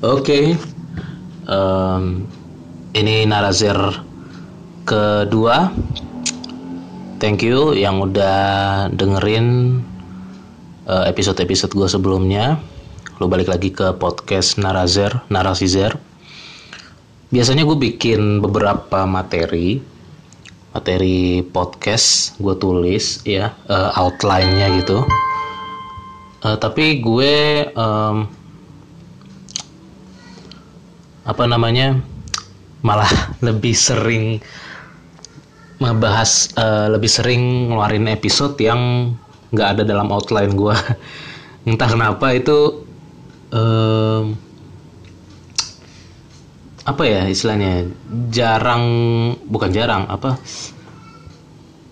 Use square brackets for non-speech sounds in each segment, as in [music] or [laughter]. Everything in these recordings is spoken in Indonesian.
Oke, em, ini narazir kedua. Thank you yang udah dengerin eh, episode-episode gue sebelumnya. Lo balik lagi ke podcast Narazir, Narasizer. Biasanya gue bikin beberapa materi, materi podcast gue tulis ya, eh, outline-nya gitu. Eh, tapi gue em, apa namanya malah lebih sering membahas eh, lebih sering ngeluarin episode yang nggak ada dalam outline gue [laughs] entah kenapa itu em, apa ya istilahnya jarang bukan jarang apa?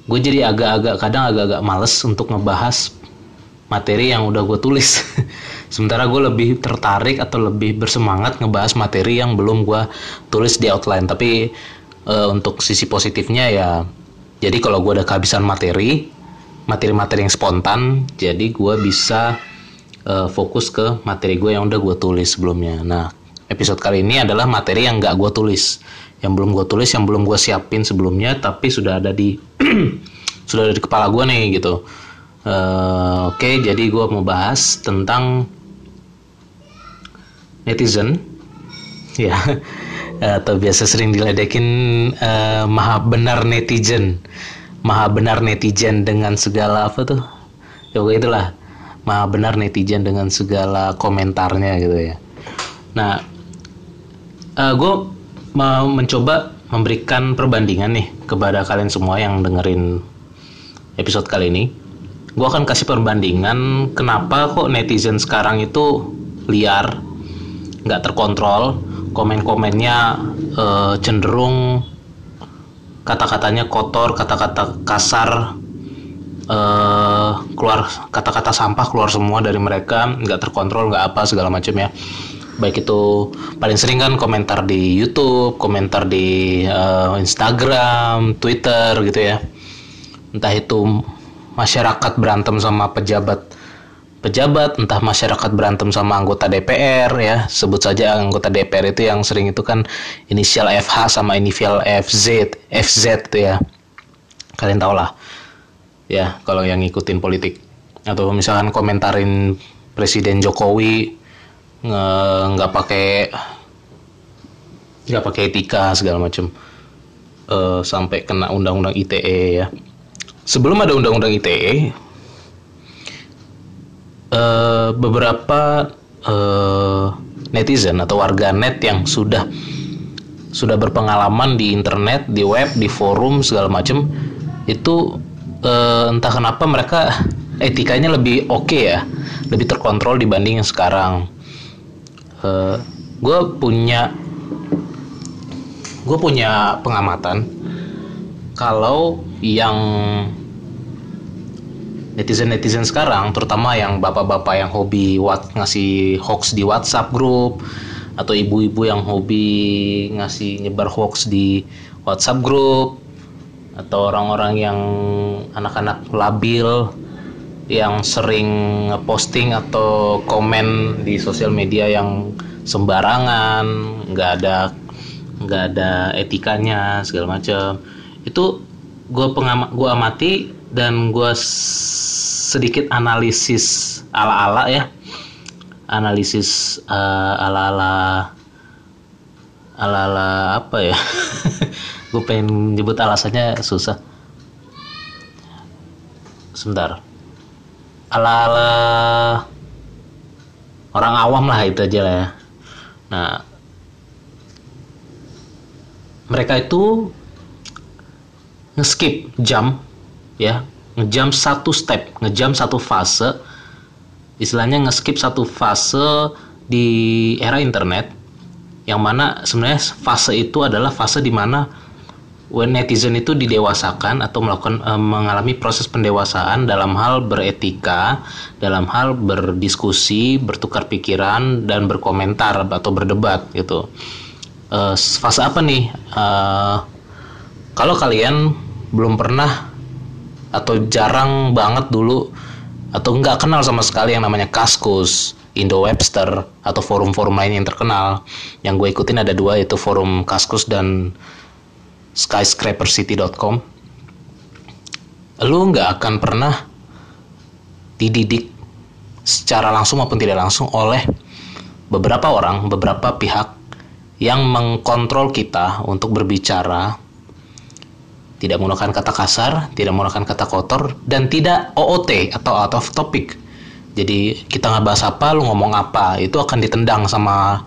Gue jadi agak-agak kadang agak-agak males untuk ngebahas materi yang udah gue tulis [laughs] sementara gue lebih tertarik atau lebih bersemangat ngebahas materi yang belum gue tulis di outline. Tapi eh, untuk sisi positifnya ya jadi kalau gue udah kehabisan materi materi-materi yang spontan jadi gue bisa eh, fokus ke materi gue yang udah gue tulis sebelumnya. Nah episode kali ini adalah materi yang gak gue tulis. Yang belum gue tulis yang belum gue siapin sebelumnya tapi sudah ada di [clears throat] sudah ada di kepala gue nih gitu. Eh, Oke, jadi gue mau bahas tentang netizen, ya, [laughs] atau biasa sering diledekin eh, maha benar netizen, maha benar netizen dengan segala apa tuh, ya pokoknya itulah, maha benar netizen dengan segala komentarnya gitu ya. Nah, gue mau mencoba memberikan perbandingan nih kepada kalian semua yang dengerin episode kali ini. Gue akan kasih perbandingan kenapa kok netizen sekarang itu liar nggak terkontrol komen-komennya eh, cenderung kata-katanya kotor kata-kata kasar eh, keluar kata-kata sampah keluar semua dari mereka nggak terkontrol nggak apa segala macam ya. Baik itu paling sering kan komentar di YouTube komentar di eh, Instagram Twitter gitu ya. Entah itu masyarakat berantem sama pejabat pejabat entah masyarakat berantem sama anggota DPR ya. Sebut saja anggota DPR itu yang sering itu kan inisial FH sama inisial FZ FZ itu ya. Kalian tau lah ya kalau yang ngikutin politik. Atau misalkan komentarin Presiden Jokowi nggak pakai nggak pakai etika segala macam Eh, sampai kena undang-undang ITE ya. Sebelum ada undang-undang ITE eh, beberapa eh, netizen atau warganet yang sudah sudah berpengalaman di internet, di web, di forum segala macam itu eh, entah kenapa mereka etikanya lebih oke ya, lebih terkontrol dibanding yang sekarang. gue punya gue punya pengamatan kalau yang netizen-netizen sekarang, terutama yang bapak-bapak yang hobi wat ngasih hoax di WhatsApp grup atau ibu-ibu yang hobi ngasih nyebar hoax di WhatsApp grup atau orang-orang yang anak-anak labil yang sering posting atau komen di sosial media yang sembarangan, nggak ada nggak ada etikanya segala macam. Itu gue pengama gue amati dan gue sedikit analisis ala-ala ya. Analisis eh, ala-ala ala-ala apa ya? [laughs] Gue pengen nyebut alasannya susah. Sebentar. Ala-ala orang awam lah itu aja lah ya. Nah mereka itu ngeskip jam ya ngejam satu step ngejam satu fase istilahnya ngeskip satu fase di era internet yang mana sebenarnya fase itu adalah fase di mana netizen itu didewasakan atau melakukan uh, mengalami proses pendewasaan dalam hal beretika, dalam hal berdiskusi, bertukar pikiran dan berkomentar atau berdebat gitu. Uh, fase apa nih? Uh, kalau kalian belum pernah atau jarang banget dulu atau nggak kenal sama sekali yang namanya Kaskus, Indo Webster atau forum-forum lain yang terkenal, yang gue ikutin ada dua yaitu forum Kaskus dan skyscrapercity.com lu nggak akan pernah dididik secara langsung maupun tidak langsung oleh beberapa orang, beberapa pihak yang mengkontrol kita untuk berbicara tidak menggunakan kata kasar, tidak menggunakan kata kotor, dan tidak OOT atau out of topic. Jadi kita nggak bahas apa, lu ngomong apa, itu akan ditendang sama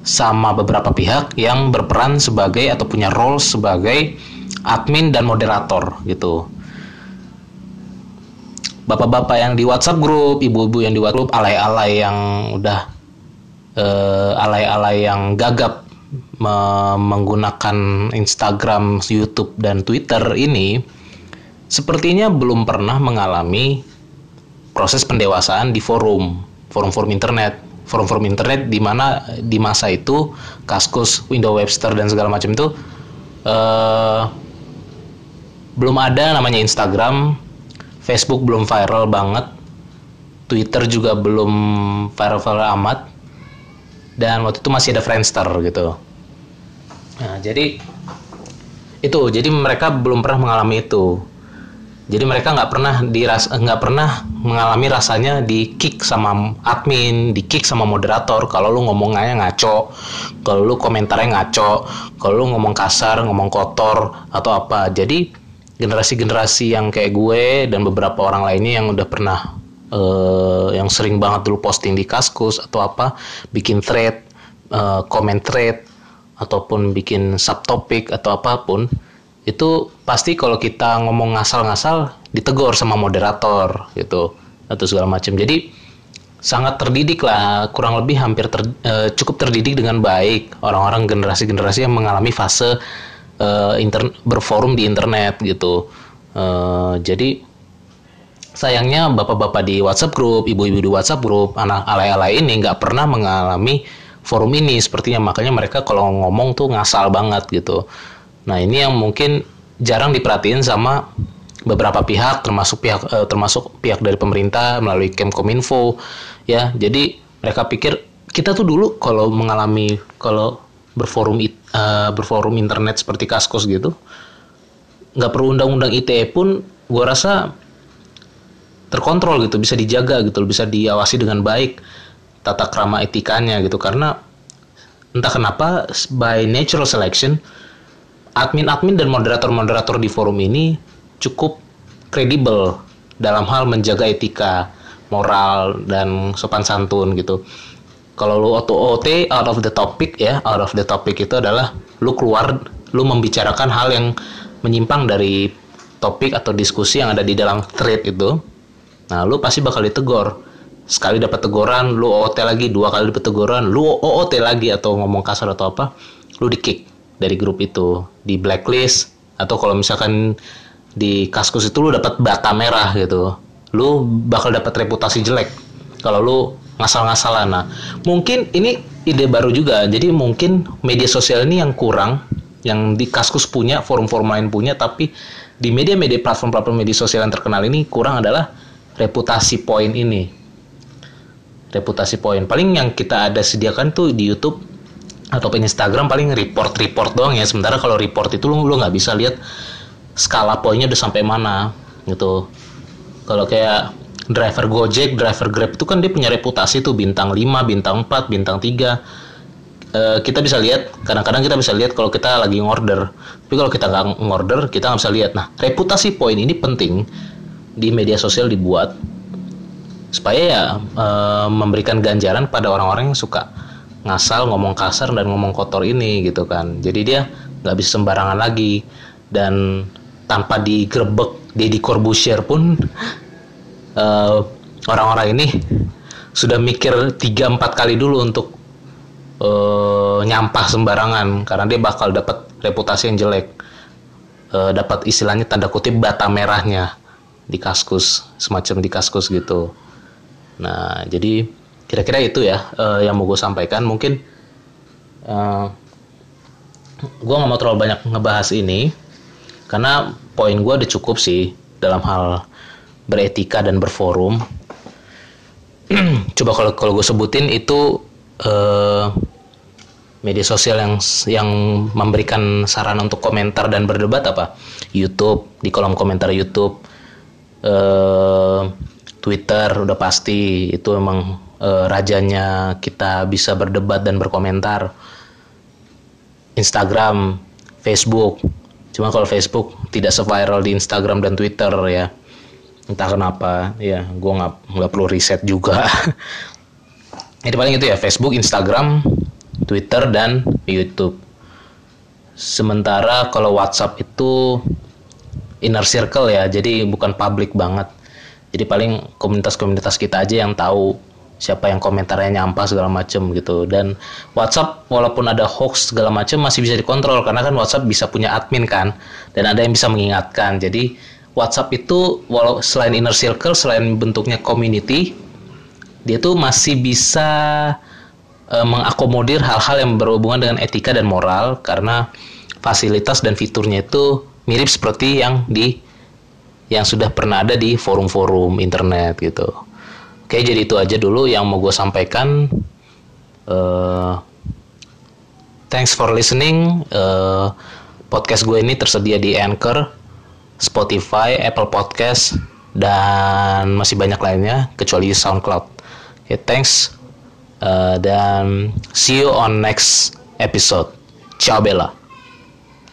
sama beberapa pihak yang berperan sebagai atau punya role sebagai admin dan moderator gitu. Bapak-bapak yang di WhatsApp grup, ibu-ibu yang di WhatsApp grup, alay-alay yang udah uh, alay-alay yang gagap menggunakan Instagram, YouTube dan Twitter ini sepertinya belum pernah mengalami proses pendewasaan di forum, forum-forum internet. Forum-forum internet di mana di masa itu Kaskus, Windows Webster dan segala macam itu uh, belum ada namanya Instagram, Facebook belum viral banget, Twitter juga belum viral-viral amat, dan waktu itu masih ada Friendster gitu. Nah, jadi itu, jadi mereka belum pernah mengalami itu. Jadi mereka nggak pernah diras nggak pernah mengalami rasanya di kick sama admin di kick sama moderator. Kalau lu ngomongnya ngaco kalau lu komentarnya ngaco kalau lu ngomong kasar ngomong kotor atau apa. Jadi generasi-generasi yang kayak gue dan beberapa orang lainnya yang udah pernah uh, yang sering banget dulu posting di kaskus atau apa bikin thread uh, comment thread ataupun bikin subtopik atau apa pun itu pasti kalau kita ngomong ngasal-ngasal ditegur sama moderator gitu atau segala macam. Jadi sangat terdidik lah kurang lebih hampir ter, uh, cukup terdidik dengan baik orang-orang generasi-generasi yang mengalami fase uh, inter, berforum di internet gitu. Uh, jadi sayangnya bapak-bapak di WhatsApp grup ibu-ibu di WhatsApp grup anak alay-alay ini nggak pernah mengalami forum ini. Sepertinya makanya mereka kalau ngomong tuh ngasal banget gitu. Nah ini yang mungkin jarang diperhatiin sama beberapa pihak termasuk pihak eh, termasuk pihak dari pemerintah melalui Kemkominfo ya. Jadi mereka pikir kita tuh dulu kalau mengalami kalau berforum uh, berforum internet seperti Kaskus gitu nggak perlu undang-undang ITE pun gue rasa terkontrol gitu bisa dijaga gitu bisa diawasi dengan baik tata krama etikanya gitu karena entah kenapa by natural selection admin-admin dan moderator-moderator di forum ini cukup kredibel dalam hal menjaga etika, moral dan sopan santun gitu. Kalau lu OT out of the topic ya, out of the topic itu adalah lu keluar, lu membicarakan hal yang menyimpang dari topik atau diskusi yang ada di dalam thread itu. Nah, lu pasti bakal ditegur. Sekali dapat teguran, lu OOT lagi, dua kali dapat teguran, lu OOT lagi atau ngomong kasar atau apa, lu di kick dari grup itu di blacklist atau kalau misalkan di kaskus itu lu dapat bata merah gitu lu bakal dapat reputasi jelek kalau lu ngasal-ngasalan. Nah mungkin ini ide baru juga jadi mungkin media sosial ini yang kurang yang di kaskus punya forum-forum lain punya tapi di media-media platform-platform media sosial yang terkenal ini kurang adalah reputasi poin ini reputasi poin. Paling yang kita ada sediakan tuh di YouTube ataupun Instagram paling report report doang ya. Sementara kalau report itu lu lu nggak bisa lihat skala poinnya udah sampai mana gitu. Kalau kayak driver Gojek, driver Grab itu kan dia punya reputasi tuh bintang 5, bintang 4, bintang 3 e, eh, kita bisa lihat kadang-kadang kita bisa lihat kalau kita lagi ngorder. Tapi kalau kita nggak ngorder kita nggak bisa lihat. Nah reputasi poin ini penting di media sosial dibuat supaya ya e, memberikan ganjaran pada orang-orang yang suka ngasal ngomong kasar dan ngomong kotor ini gitu kan. Jadi dia nggak bisa sembarangan lagi. Dan tanpa digrebek Deddy Corbusier pun uh, [laughs] orang-orang ini sudah mikir tiga empat kali dulu untuk uh, nyampah sembarangan. Karena dia bakal dapat reputasi yang jelek. Uh, dapat istilahnya tanda kutip bata merahnya di kaskus semacam di kaskus gitu nah jadi kira-kira itu ya uh, yang mau gue sampaikan. Mungkin uh, gue nggak mau terlalu banyak ngebahas ini karena poin gue udah cukup sih dalam hal beretika dan berforum. [clears throat] Coba kalau kalau gue sebutin itu uh, media sosial yang yang memberikan saran untuk komentar dan berdebat apa? YouTube di kolom komentar YouTube Twitter udah pasti itu emang uh, rajanya kita bisa berdebat dan berkomentar Instagram Facebook cuma kalau Facebook tidak seviral di Instagram dan Twitter ya entah kenapa ya gue nggak nggak perlu riset juga [laughs] jadi paling itu ya Facebook Instagram Twitter dan YouTube. Sementara kalau WhatsApp itu inner circle ya, jadi bukan public banget. Jadi paling komunitas-komunitas kita aja yang tahu siapa yang komentarnya nyampah segala macem gitu. Dan WhatsApp walaupun ada hoax segala macem masih bisa dikontrol karena kan WhatsApp bisa punya admin kan, dan ada yang bisa mengingatkan. Jadi WhatsApp itu walau selain inner circle, selain bentuknya community, dia tuh masih bisa uh, mengakomodir hal-hal yang berhubungan dengan etika dan moral karena fasilitas dan fiturnya itu mirip seperti yang di yang sudah pernah ada di forum-forum internet gitu. Oke, jadi itu aja dulu yang mau gue sampaikan. Uh, thanks for listening. Uh, podcast gue ini tersedia di Anchor, Spotify, Apple Podcast, dan masih banyak lainnya kecuali SoundCloud. Okay, thanks. Uh, dan see you on next episode. Ciao Bella.